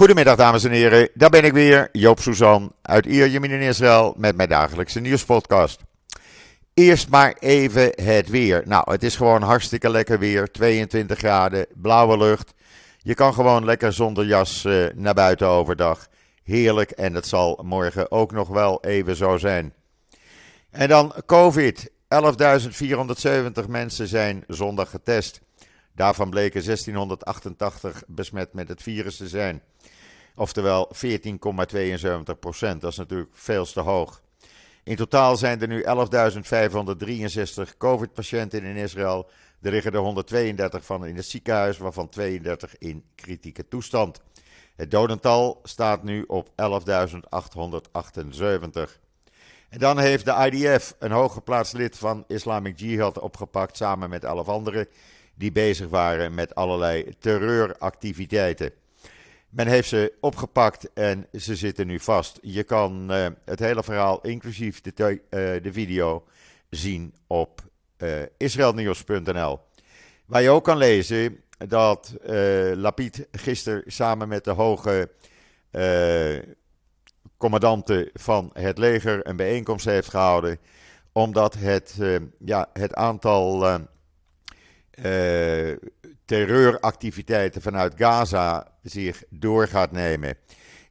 Goedemiddag dames en heren, daar ben ik weer, Joop Suzan uit Ierjemien in Israël met mijn dagelijkse nieuwspodcast. Eerst maar even het weer. Nou, het is gewoon hartstikke lekker weer, 22 graden, blauwe lucht. Je kan gewoon lekker zonder jas uh, naar buiten overdag. Heerlijk en het zal morgen ook nog wel even zo zijn. En dan COVID. 11.470 mensen zijn zondag getest. Daarvan bleken 1688 besmet met het virus te zijn. Oftewel 14,72 procent. Dat is natuurlijk veel te hoog. In totaal zijn er nu 11.563 COVID-patiënten in Israël. Er liggen er 132 van in het ziekenhuis, waarvan 32 in kritieke toestand. Het dodental staat nu op 11.878. En dan heeft de IDF een hooggeplaatst lid van Islamic Jihad opgepakt samen met 11 anderen die bezig waren met allerlei terreuractiviteiten. Men heeft ze opgepakt en ze zitten nu vast. Je kan uh, het hele verhaal, inclusief de, uh, de video, zien op uh. Waar je ook kan lezen dat Lapid gisteren samen met de hoge commandanten van het leger een bijeenkomst heeft gehouden. Omdat het, ja, het aantal terreuractiviteiten vanuit Gaza zich door gaat nemen.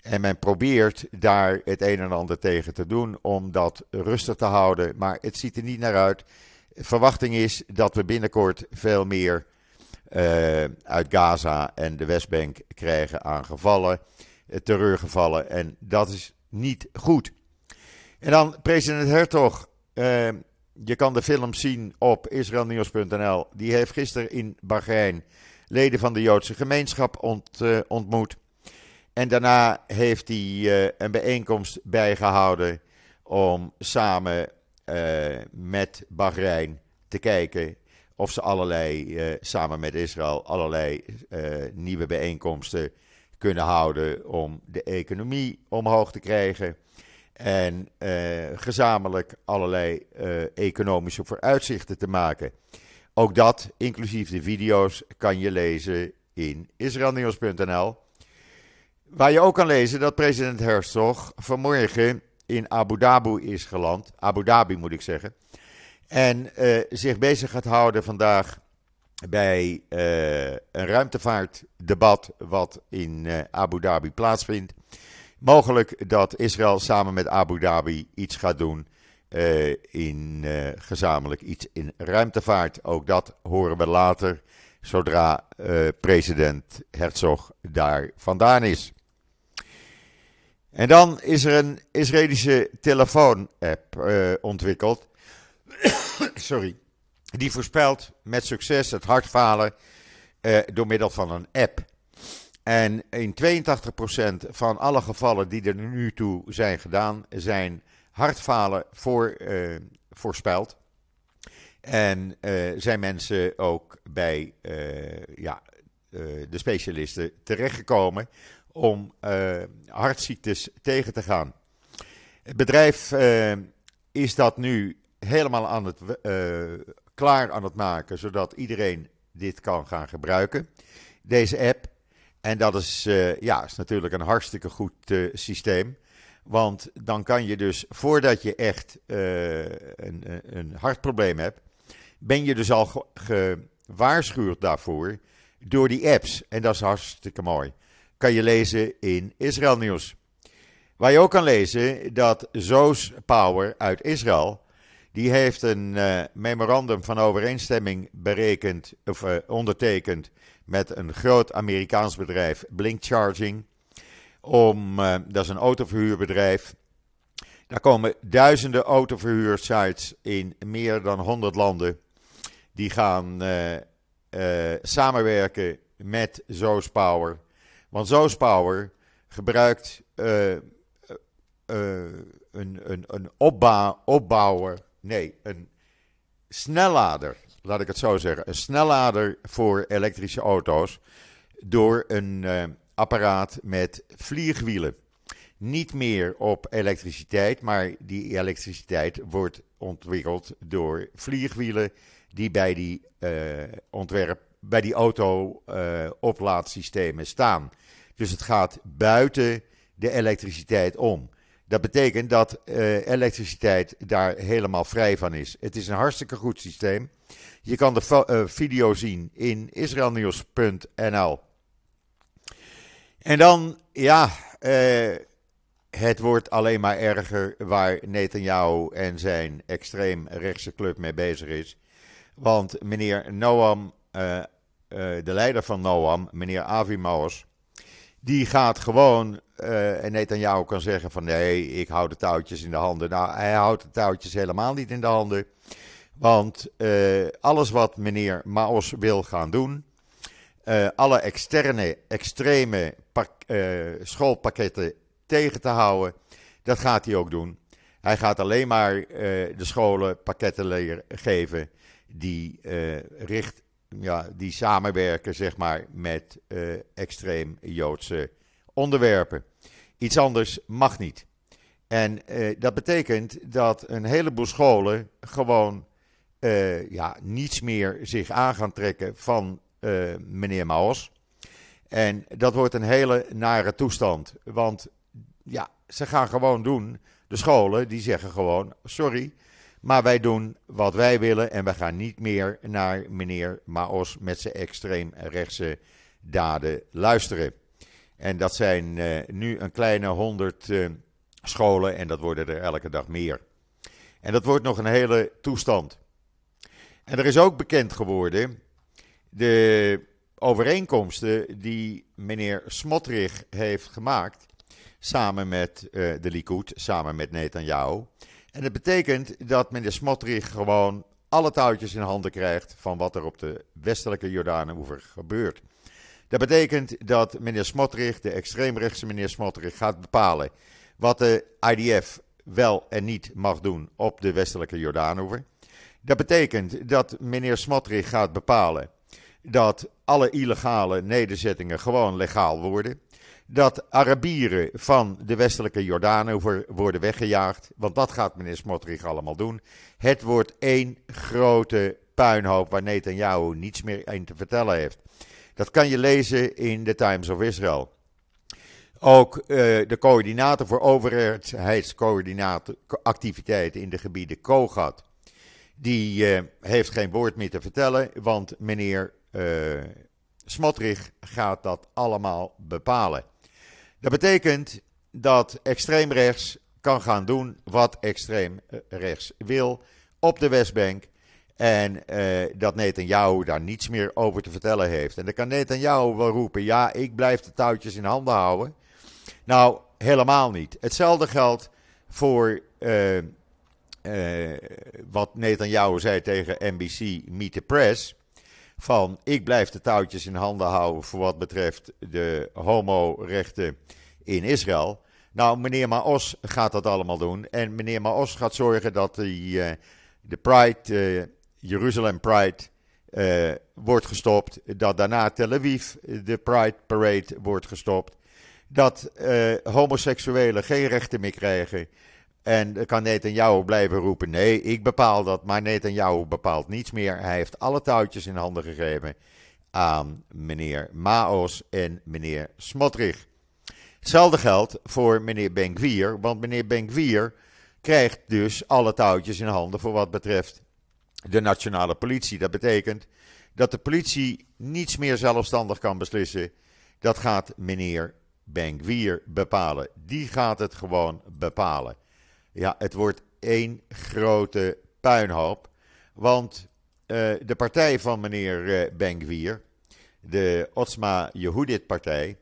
En men probeert daar het een en ander tegen te doen om dat rustig te houden. Maar het ziet er niet naar uit. Verwachting is dat we binnenkort veel meer uh, uit Gaza en de Westbank krijgen aan gevallen, uh, terreurgevallen. En dat is niet goed. En dan president Hertog. Uh, je kan de film zien op israelnieuws.nl. Die heeft gisteren in Bahrein leden van de Joodse gemeenschap ont, uh, ontmoet. En daarna heeft hij uh, een bijeenkomst bijgehouden om samen uh, met Bahrein te kijken of ze allerlei, samen met Israël, allerlei nieuwe bijeenkomsten kunnen houden om de economie omhoog te krijgen. En gezamenlijk allerlei economische vooruitzichten te maken. Ook dat, inclusief de video's, kan je lezen in israelnieuws.nl. Waar je ook kan lezen dat president Herzog vanmorgen in Abu Dhabi is geland. Abu Dhabi moet ik zeggen. En uh, zich bezig gaat houden vandaag bij een ruimtevaartdebat wat in Abu Dhabi plaatsvindt. Mogelijk dat Israël samen met Abu Dhabi iets gaat doen uh, in uh, gezamenlijk iets in ruimtevaart. Ook dat horen we later, zodra uh, president Herzog daar vandaan is. En dan is er een Israëlische telefoon-app ontwikkeld. Sorry. Die voorspelt met succes het hartfalen door middel van een app. En in 82% van alle gevallen die er nu toe zijn gedaan, zijn hartfalen voor, uh, voorspeld. En uh, zijn mensen ook bij uh, ja, de specialisten terechtgekomen om hartziektes tegen te gaan. Het bedrijf is dat nu helemaal aan het, klaar aan het maken, zodat iedereen dit kan gaan gebruiken. Deze app. En dat is, ja, is natuurlijk een hartstikke goed systeem. Want dan kan je dus, voordat je echt uh, een, een hartprobleem hebt, ben je dus al gewaarschuwd daarvoor door die apps. En dat is hartstikke mooi. Kan je lezen in Israël Nieuws. Waar je ook kan lezen dat Zoos Power uit Israël, die heeft een memorandum van overeenstemming berekend, of ondertekend met een groot Amerikaans bedrijf, Blink Charging om, uh, dat is een autoverhuurbedrijf. Daar komen duizenden autoverhuursites in meer dan 100 landen. Die gaan uh, uh, samenwerken met Zoos Power. Want Zoos Power gebruikt een, een, een opbouw, opbouwer, nee, een snellader, laat ik het zo zeggen. Een snellader voor elektrische auto's door een apparaat met vliegwielen. Niet meer op elektriciteit, maar die elektriciteit wordt ontwikkeld door vliegwielen die bij die, uh, ontwerp, bij die auto-oplaadsystemen uh, staan. Dus het gaat buiten de elektriciteit om. Dat betekent dat elektriciteit daar helemaal vrij van is. Het is een hartstikke goed systeem. Je kan de uh, video zien in israelnieuws.nl. En dan, ja, uh, het wordt alleen maar erger waar Netanyahu en zijn extreem rechtse club mee bezig is. Want meneer Noam, de leider van Noam, meneer Avi Maus, die gaat gewoon, uh, en Netanyahu kan zeggen van nee, ik hou de touwtjes in de handen. Nou, hij houdt de touwtjes helemaal niet in de handen. Want uh, alles wat meneer Maos wil gaan doen, uh, alle externe, extreme pak, schoolpakketten tegen te houden, dat gaat hij ook doen. Hij gaat alleen maar de scholen pakketten geven die richt, ja, die samenwerken zeg maar, met extreem Joodse onderwerpen. Iets anders mag niet. En dat betekent dat een heleboel scholen gewoon uh, ja, niets meer zich aan gaan trekken van meneer Maos. En dat wordt een hele nare toestand. Want ja, ze gaan gewoon doen. De scholen die zeggen gewoon: sorry, maar wij doen wat wij willen en we gaan niet meer naar meneer Maos met zijn extreem rechtse daden luisteren. En dat zijn uh, nu een kleine honderd scholen en dat worden er elke dag meer. En dat wordt nog een hele toestand. En er is ook bekend geworden de overeenkomsten die meneer Smotrich heeft gemaakt samen met uh, de Likud, samen met Netanyahu. En dat betekent dat meneer Smotrich gewoon alle touwtjes in handen krijgt van wat er op de westelijke Jordaanoever gebeurt. Dat betekent dat meneer Smotrich, de extreemrechtse meneer Smotrich, gaat bepalen wat de IDF wel en niet mag doen op de westelijke Jordaanoever. Dat betekent dat meneer Smotrich gaat bepalen dat alle illegale nederzettingen gewoon legaal worden dat Arabieren van de westelijke Jordaan worden weggejaagd. Want dat gaat meneer Smotrich allemaal doen. Het wordt één grote puinhoop waar Netanyahu niets meer in te vertellen heeft. Dat kan je lezen in de Times of Israel. Ook uh, de coördinator voor overheidsactiviteiten in de gebieden Kogat. Die uh, heeft geen woord meer te vertellen, want meneer uh, Smotrich gaat dat allemaal bepalen. Dat betekent dat extreem rechts kan gaan doen wat extreem eh, rechts wil op de Westbank. En uh, dat Netanyahu daar niets meer over te vertellen heeft. En dan kan Netanyahu wel roepen: ja, ik blijf de touwtjes in handen houden. Nou, helemaal niet. Hetzelfde geldt voor uh, wat Netanyahu zei tegen NBC Meet the Press van ik blijf de touwtjes in handen houden voor wat betreft de homorechten in Israël. Nou, meneer Maos gaat dat allemaal doen. En meneer Maos gaat zorgen dat die, uh, de Pride, uh, Jeruzalem Pride, wordt gestopt. Dat daarna Tel Aviv, de Pride Parade, wordt gestopt. Dat homoseksuelen geen rechten meer krijgen. En dan kan Netanyahu blijven roepen: nee, ik bepaal dat. Maar Netanyahu bepaalt niets meer. Hij heeft alle touwtjes in handen gegeven aan meneer Maos en meneer Smotrich. Hetzelfde geldt voor meneer Benkwier, want meneer Benkwier krijgt dus alle touwtjes in handen voor wat betreft de nationale politie. Dat betekent dat de politie niets meer zelfstandig kan beslissen. Dat gaat meneer Benkwier bepalen. Die gaat het gewoon bepalen. Ja, het wordt één grote puinhoop. Want uh, de partij van meneer uh, de Otsma Yehudit partij,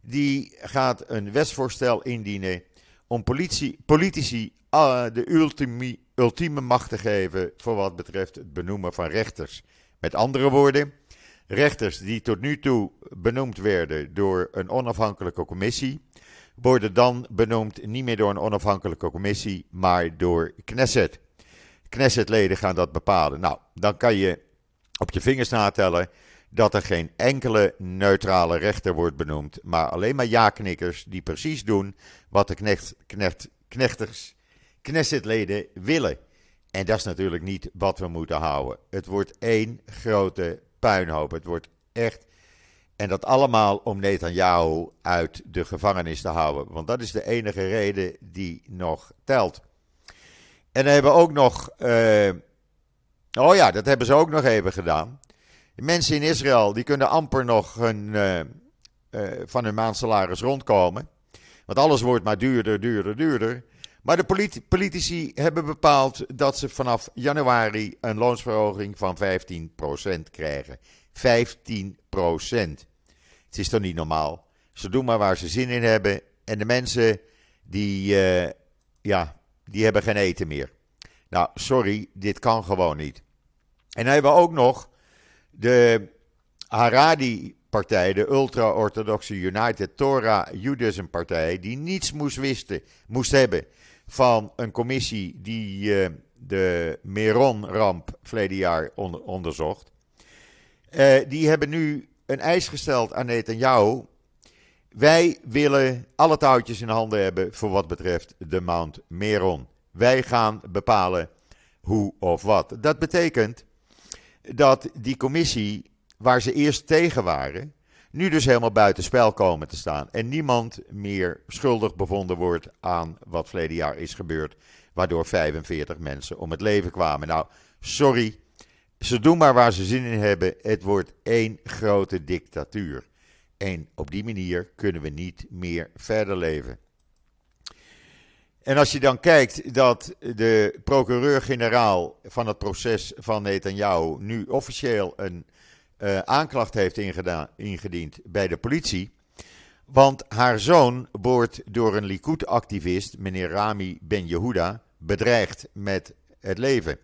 die gaat een wetsvoorstel indienen om politie, politici uh, de ultieme macht te geven voor wat betreft het benoemen van rechters. Met andere woorden, rechters die tot nu toe benoemd werden door een onafhankelijke commissie, worden dan benoemd niet meer door een onafhankelijke commissie, maar door Knesset. Knessetleden gaan dat bepalen. Nou, dan kan je op je vingers natellen dat er geen enkele neutrale rechter wordt benoemd, maar alleen maar ja-knikkers die precies doen wat de knecht, knecht, knechters, Knessetleden willen. En dat is natuurlijk niet wat we moeten houden. Het wordt één grote puinhoop. Het wordt echt En dat allemaal om Netanyahu uit de gevangenis te houden. Want dat is de enige reden die nog telt. En dan hebben ook nog. Uh, oh ja, dat hebben ze ook nog even gedaan. mensen in Israël die kunnen amper nog hun, uh, uh, van hun maandsalaris rondkomen. Want alles wordt maar duurder, duurder, duurder. Maar de politici hebben bepaald dat ze vanaf januari een loonsverhoging van 15% krijgen. 15%. Het is toch niet normaal? Ze doen maar waar ze zin in hebben. En de mensen die, uh, ja, die hebben geen eten meer. Nou, sorry, dit kan gewoon niet. En dan hebben we ook nog de Haradi-partij, de ultra-orthodoxe United Torah Judaism partij, die niets moest, wisten, moest hebben van een commissie die uh, de Meron-ramp verleden jaar onderzocht. Uh, die hebben nu een eis gesteld aan Netanyahu. Wij willen alle touwtjes in handen hebben voor wat betreft de Mount Meron. Wij gaan bepalen hoe of wat. Dat betekent dat die commissie, waar ze eerst tegen waren, nu dus helemaal buitenspel komen te staan. En niemand meer schuldig bevonden wordt aan wat verleden jaar is gebeurd. Waardoor 45 mensen om het leven kwamen. Nou, sorry. Ze doen maar waar ze zin in hebben. Het wordt één grote dictatuur. En op die manier kunnen we niet meer verder leven. En als je dan kijkt dat de procureur-generaal van het proces van Netanyahu nu officieel een uh, aanklacht heeft ingediend bij de politie. Want haar zoon wordt door een Likud-activist, meneer Rami Ben Yehuda, bedreigd met het leven.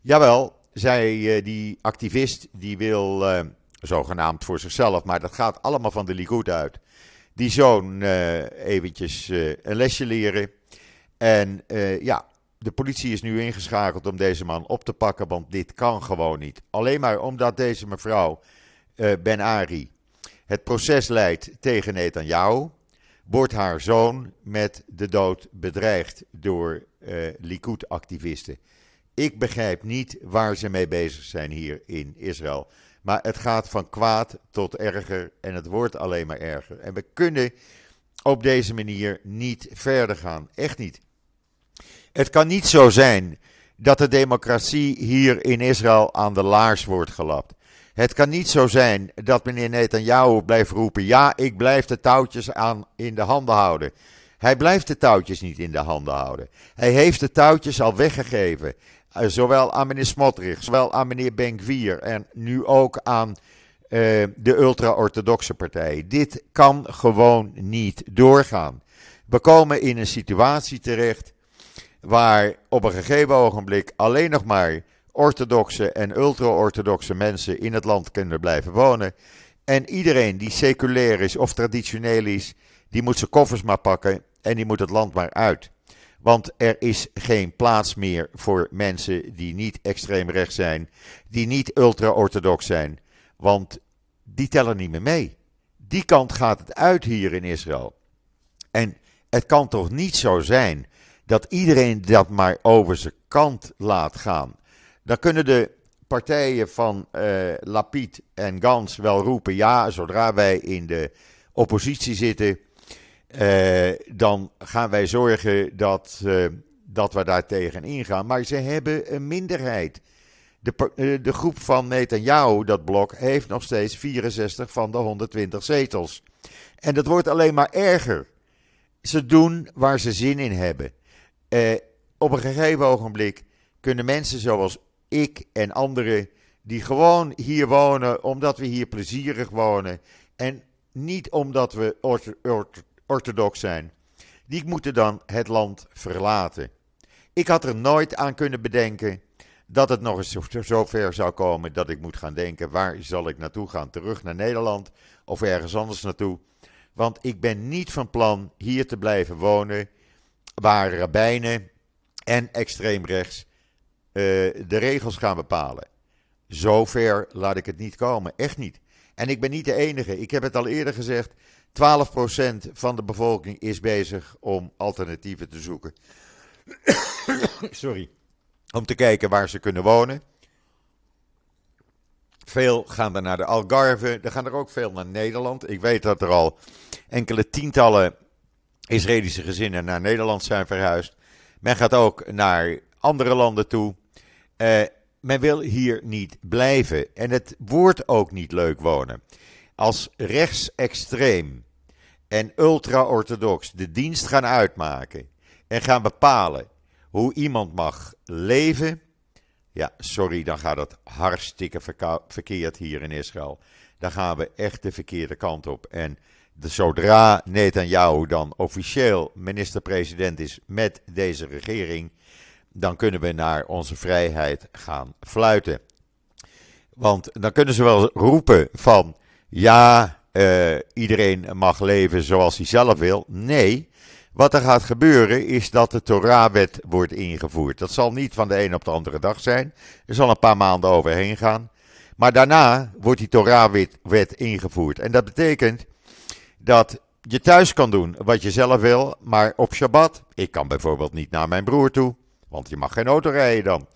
Jawel, zij, uh, die activist die wil, uh, zogenaamd voor zichzelf, maar dat gaat allemaal van de Likud uit. Die zoon eventjes een lesje leren. En ja, de politie is nu ingeschakeld om deze man op te pakken, want dit kan gewoon niet. Alleen maar omdat deze mevrouw uh, Ben Ari het proces leidt tegen Netanyahu, wordt haar zoon met de dood bedreigd door uh, Likud-activisten. Ik begrijp niet waar ze mee bezig zijn hier in Israël. Maar het gaat van kwaad tot erger en het wordt alleen maar erger. En we kunnen op deze manier niet verder gaan. Echt niet. Het kan niet zo zijn dat de democratie hier in Israël aan de laars wordt gelapt. Het kan niet zo zijn dat meneer Netanyahu blijft roepen: ja, ik blijf de touwtjes aan in de handen houden. Hij blijft de touwtjes niet in de handen houden. Hij heeft de touwtjes al weggegeven. Eh, zowel aan meneer Smotrich, zowel aan meneer Benkwier en nu ook aan uh, de ultra-orthodoxe partij. Dit kan gewoon niet doorgaan. We komen in een situatie terecht waar op een gegeven ogenblik alleen nog maar orthodoxe en ultra-orthodoxe mensen in het land kunnen blijven wonen. En iedereen die seculair is of traditioneel is, die moet zijn koffers maar pakken en die moet het land maar uit. Want er is geen plaats meer voor mensen die niet extreem rechts zijn, die niet ultra-orthodox zijn. Want die tellen niet meer mee. Die kant gaat het uit hier in Israël. En het kan toch niet zo zijn dat iedereen dat maar over zijn kant laat gaan. Dan kunnen de partijen van uh, Lapid en Gans wel roepen: ja, zodra wij in de oppositie zitten, uh, dan gaan wij zorgen dat, uh, dat we daar tegen ingaan. Maar ze hebben een minderheid. De, de groep van Netanyahu, dat blok, heeft nog steeds 64 van de 120 zetels. En dat wordt alleen maar erger. Ze doen waar ze zin in hebben. Eh, op een gegeven ogenblik kunnen mensen zoals ik en anderen, die gewoon hier wonen omdat we hier plezierig wonen en niet omdat we orthodox zijn, die moeten dan het land verlaten. Ik had er nooit aan kunnen bedenken dat het nog eens zo ver zou komen dat ik moet gaan denken: waar zal ik naartoe gaan? Terug naar Nederland of ergens anders naartoe? Want ik ben niet van plan hier te blijven wonen waar rabbijnen en extreemrechts uh, de regels gaan bepalen. Zover laat ik het niet komen, echt niet. En ik ben niet de enige. Ik heb het al eerder gezegd. 12% van de bevolking is bezig om alternatieven te zoeken. Sorry. Om te kijken waar ze kunnen wonen. Veel gaan er naar de Algarve. Er gaan er ook veel naar Nederland. Ik weet dat er al enkele tientallen Israëlische gezinnen naar Nederland zijn verhuisd. Men gaat ook naar andere landen toe. Uh, men wil hier niet blijven. En het wordt ook niet leuk wonen. Als rechtsextreem en ultra-orthodox de dienst gaan uitmaken en gaan bepalen hoe iemand mag leven. Ja, sorry, dan gaat het hartstikke verkeerd hier in Israël. Dan gaan we echt de verkeerde kant op. En zodra Netanyahu dan officieel minister-president is met deze regering, dan kunnen we naar onze vrijheid gaan fluiten. Want dan kunnen ze wel roepen van ja, uh, iedereen mag leven zoals hij zelf wil. Nee, wat er gaat gebeuren is dat de Torah-wet wordt ingevoerd. Dat zal niet van de een op de andere dag zijn. Er zal een paar maanden overheen gaan. Maar daarna wordt die Torah-wet ingevoerd. En dat betekent dat je thuis kan doen wat je zelf wil, maar op Shabbat, ik kan bijvoorbeeld niet naar mijn broer toe, want je mag geen auto rijden dan.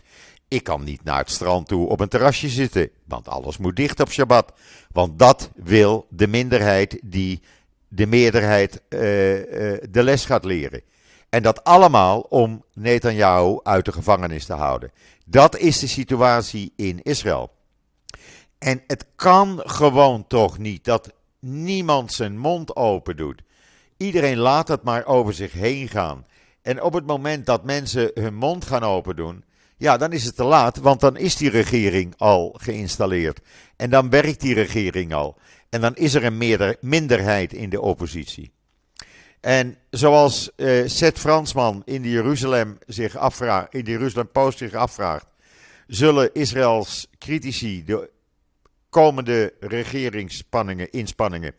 Ik kan niet naar het strand toe op een terrasje zitten, want alles moet dicht op Shabbat. Want dat wil de minderheid die de meerderheid uh, uh, de les gaat leren. En dat allemaal om Netanyahu uit de gevangenis te houden. Dat is de situatie in Israël. En het kan gewoon toch niet dat niemand zijn mond open doet. Iedereen laat het maar over zich heen gaan. En op het moment dat mensen hun mond gaan open doen, ja, dan is het te laat, want dan is die regering al geïnstalleerd. En dan werkt die regering al. En dan is er een minderheid in de oppositie. En zoals uh, Seth Fransman in de Jeruzalem, zich afvraagt, in de Jeruzalem Post zich afvraagt, zullen Israëls critici de komende regeringsspanningen, inspanningen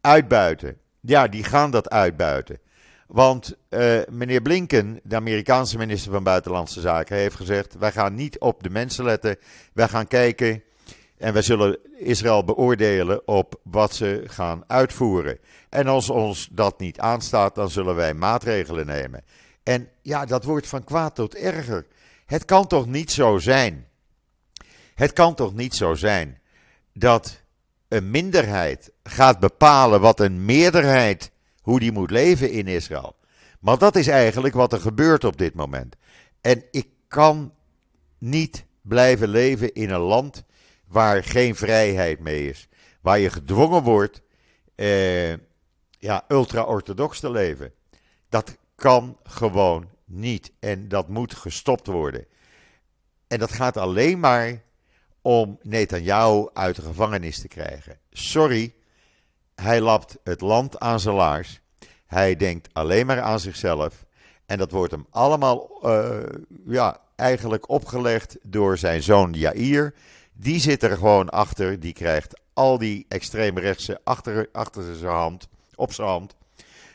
uitbuiten? Ja, die gaan dat uitbuiten. Want uh, meneer Blinken, de Amerikaanse minister van Buitenlandse Zaken, heeft gezegd: wij gaan niet op de mensen letten. Wij gaan kijken en wij zullen Israël beoordelen op wat ze gaan uitvoeren. En als ons dat niet aanstaat, dan zullen wij maatregelen nemen. En ja, dat wordt van kwaad tot erger. Het kan toch niet zo zijn. Het kan toch niet zo zijn dat een minderheid gaat bepalen wat een meerderheid hoe die moet leven in Israël. Maar dat is eigenlijk wat er gebeurt op dit moment. En ik kan niet blijven leven in een land waar geen vrijheid mee is. Waar je gedwongen wordt eh, ja, ultra-orthodox te leven. Dat kan gewoon niet. En dat moet gestopt worden. En dat gaat alleen maar om Netanyahu uit de gevangenis te krijgen. Sorry, hij lapt het land aan zijn laars. Hij denkt alleen maar aan zichzelf. En dat wordt hem allemaal uh, ja, eigenlijk opgelegd door zijn zoon Jair. Die zit er gewoon achter. Die krijgt al die extreemrechtse achter, achter zijn hand, op zijn hand.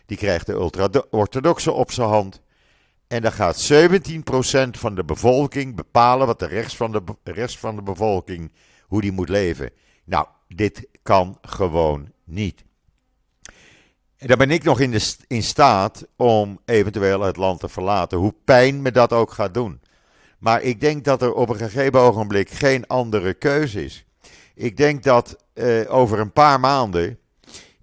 Die krijgt de ultra-orthodoxe op zijn hand. En dan gaat 17% van de bevolking bepalen wat de rest van de, rest van de bevolking, hoe die moet leven. Nou, dit kan gewoon niet. En dan ben ik nog in, staat om eventueel het land te verlaten, hoe pijn me dat ook gaat doen. Maar ik denk dat er op een gegeven ogenblik geen andere keuze is. Ik denk dat uh, over een paar maanden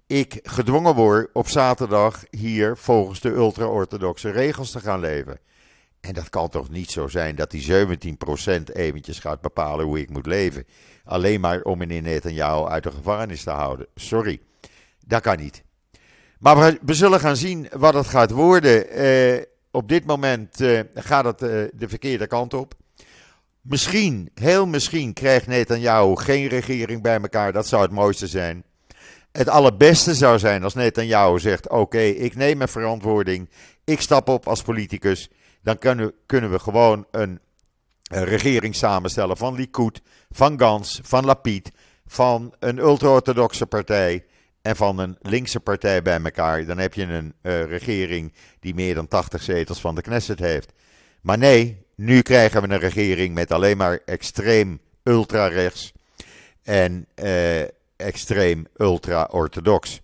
ik gedwongen word op zaterdag hier volgens de ultra-orthodoxe regels te gaan leven. En dat kan toch niet zo zijn dat die 17% eventjes gaat bepalen hoe ik moet leven. Alleen maar om meneer Netanyahu uit de gevangenis te houden. Sorry, dat kan niet. Maar we, zullen gaan zien wat het gaat worden. Eh, op dit moment uh, gaat het uh, de verkeerde kant op. Misschien, heel misschien, krijgt Netanyahu geen regering bij elkaar. Dat zou het mooiste zijn. Het allerbeste zou zijn als Netanyahu zegt: Oké, ik neem mijn verantwoording. Ik stap op als politicus. Dan kunnen, we gewoon een, regering samenstellen van Likud, van Gans, van Lapid, van een ultra-orthodoxe partij en van een linkse partij bij elkaar. Dan heb je een uh, regering die meer dan 80 zetels van de Knesset heeft. Maar nee, nu krijgen we een regering met alleen maar extreem ultra-rechts en uh, extreem ultra-orthodox.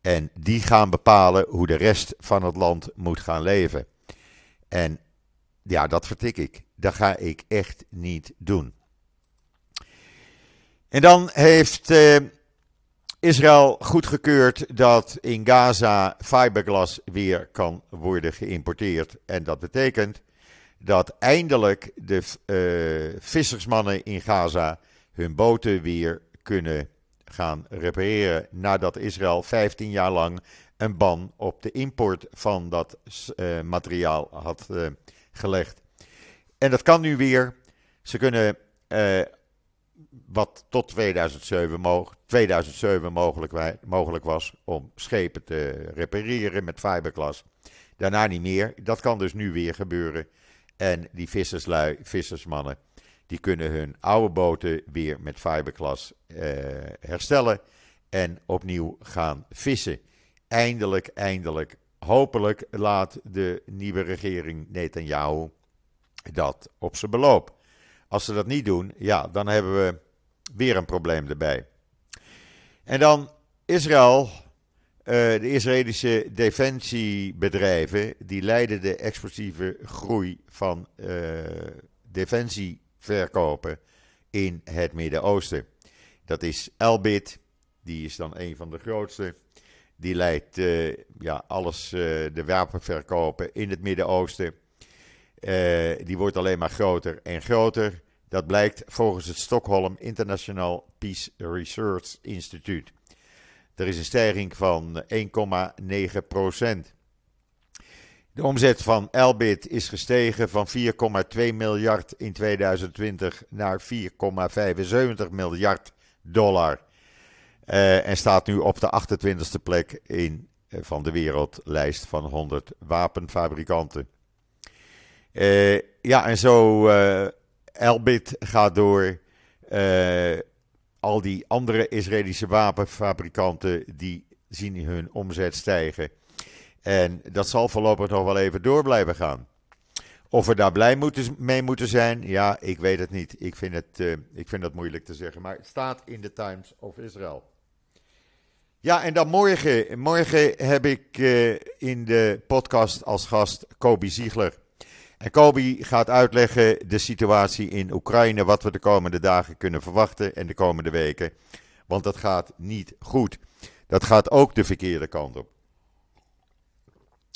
En die gaan bepalen hoe de rest van het land moet gaan leven. En ja, dat vertik ik. Dat ga ik echt niet doen. En dan heeft uh, Israël goedgekeurd dat in Gaza fiberglas weer kan worden geïmporteerd. En dat betekent dat eindelijk de uh, vissersmannen in Gaza hun boten weer kunnen gaan repareren. Nadat Israël 15 jaar lang een ban op de import van dat uh, materiaal had uh, gelegd. En dat kan nu weer. Ze kunnen uh, wat tot 2007, mo 2007 mogelijk, mogelijk, was om schepen te repareren met fiberglas. Daarna niet meer. Dat kan dus nu weer gebeuren. En die visserslui, vissersmannen, die kunnen hun oude boten weer met fiberglas herstellen en opnieuw gaan vissen. Eindelijk, eindelijk, hopelijk laat de nieuwe regering Netanyahu dat op zijn beloop. Als ze dat niet doen, ja, dan hebben we weer een probleem erbij. En dan Israël. Uh, de Israëlische defensiebedrijven die leiden de explosieve groei van uh, defensieverkopen in het Midden-Oosten. Dat is Elbit, die is dan een van de grootste. Die leidt uh, ja, alles, de wapenverkopen in het Midden-Oosten. die wordt alleen maar groter en groter. Dat blijkt volgens het Stockholm International Peace Research Institute. Er is een stijging van 1,9 procent. De omzet van Elbit is gestegen van 4,2 miljard in 2020 naar 4,75 miljard dollar. Uh, en staat nu op de 28e plek in, uh, van de wereldlijst van 100 wapenfabrikanten. Uh, ja, en zo Elbit gaat door. Al die andere Israëlische wapenfabrikanten die zien hun omzet stijgen. En dat zal voorlopig nog wel even door blijven gaan. Of we daar blij moeten, mee moeten zijn, ja, ik weet het niet. Ik vind, het, ik vind dat moeilijk te zeggen. Maar het staat in de Times of Israel. Ja, en dan morgen. Morgen heb ik uh, in de podcast als gast Kobi Ziegler. En Kobi gaat uitleggen de situatie in Oekraïne, wat we de komende dagen kunnen verwachten en de komende weken. Want dat gaat niet goed. Dat gaat ook de verkeerde kant op.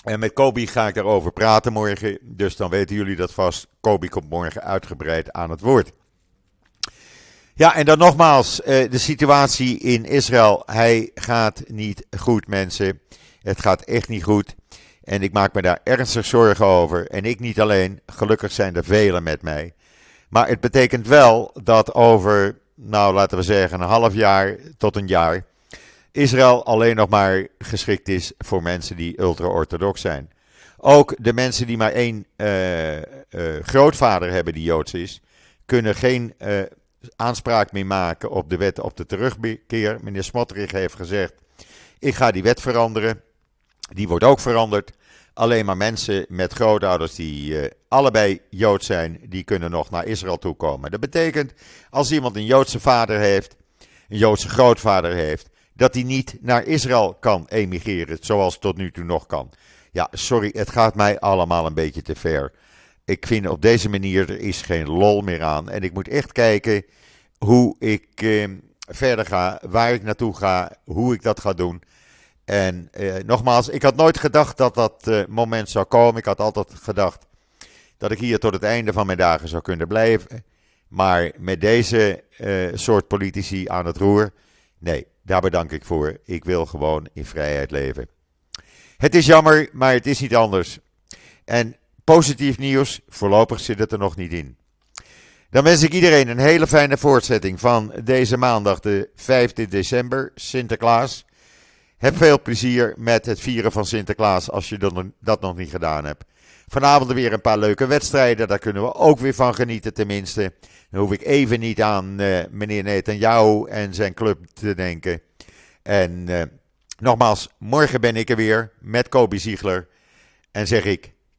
En met Kobi ga ik daarover praten morgen, dus dan weten jullie dat vast. Kobi komt morgen uitgebreid aan het woord. Ja, en dan nogmaals, eh, de situatie in Israël. Hij gaat niet goed, mensen. Het gaat echt niet goed. En ik maak me daar ernstig zorgen over. En ik niet alleen, gelukkig zijn er velen met mij. Maar het betekent wel dat over, nou laten we zeggen, een half jaar tot een jaar. Israël alleen nog maar geschikt is voor mensen die ultra-orthodox zijn. Ook de mensen die maar één uh, uh, grootvader hebben die joods is, kunnen geen aanspraak meer maken op de wet op de terugkeer. Meneer Smotrich heeft gezegd: ik ga die wet veranderen. Die wordt ook veranderd. Alleen maar mensen met grootouders die uh, allebei Jood zijn, die kunnen nog naar Israël toe komen. Dat betekent, als iemand een Joodse vader heeft, een Joodse grootvader heeft, dat hij niet naar Israël kan emigreren, zoals tot nu toe nog kan. Ja, sorry, het gaat mij allemaal een beetje te ver. Ik vind op deze manier, er is geen lol meer aan. En ik moet echt kijken hoe ik eh, verder ga, waar ik naartoe ga, hoe ik dat ga doen. En eh, nogmaals, ik had nooit gedacht dat dat uh, moment zou komen. Ik had altijd gedacht dat ik hier tot het einde van mijn dagen zou kunnen blijven. Maar met deze uh, soort politici aan het roer, nee, daar bedank ik voor. Ik wil gewoon in vrijheid leven. Het is jammer, maar het is niet anders. En positief nieuws, voorlopig zit het er nog niet in. Dan wens ik iedereen een hele fijne voortzetting van deze maandag, de 5 december, Sinterklaas. Heb veel plezier met het vieren van Sinterklaas als je dat nog niet gedaan hebt. Vanavond weer een paar leuke wedstrijden. Daar kunnen we ook weer van genieten, tenminste. Dan hoef ik even niet aan uh, meneer Netanyahu en zijn club te denken. En uh, nogmaals, morgen ben ik er weer met Kobe Ziegler. En zeg ik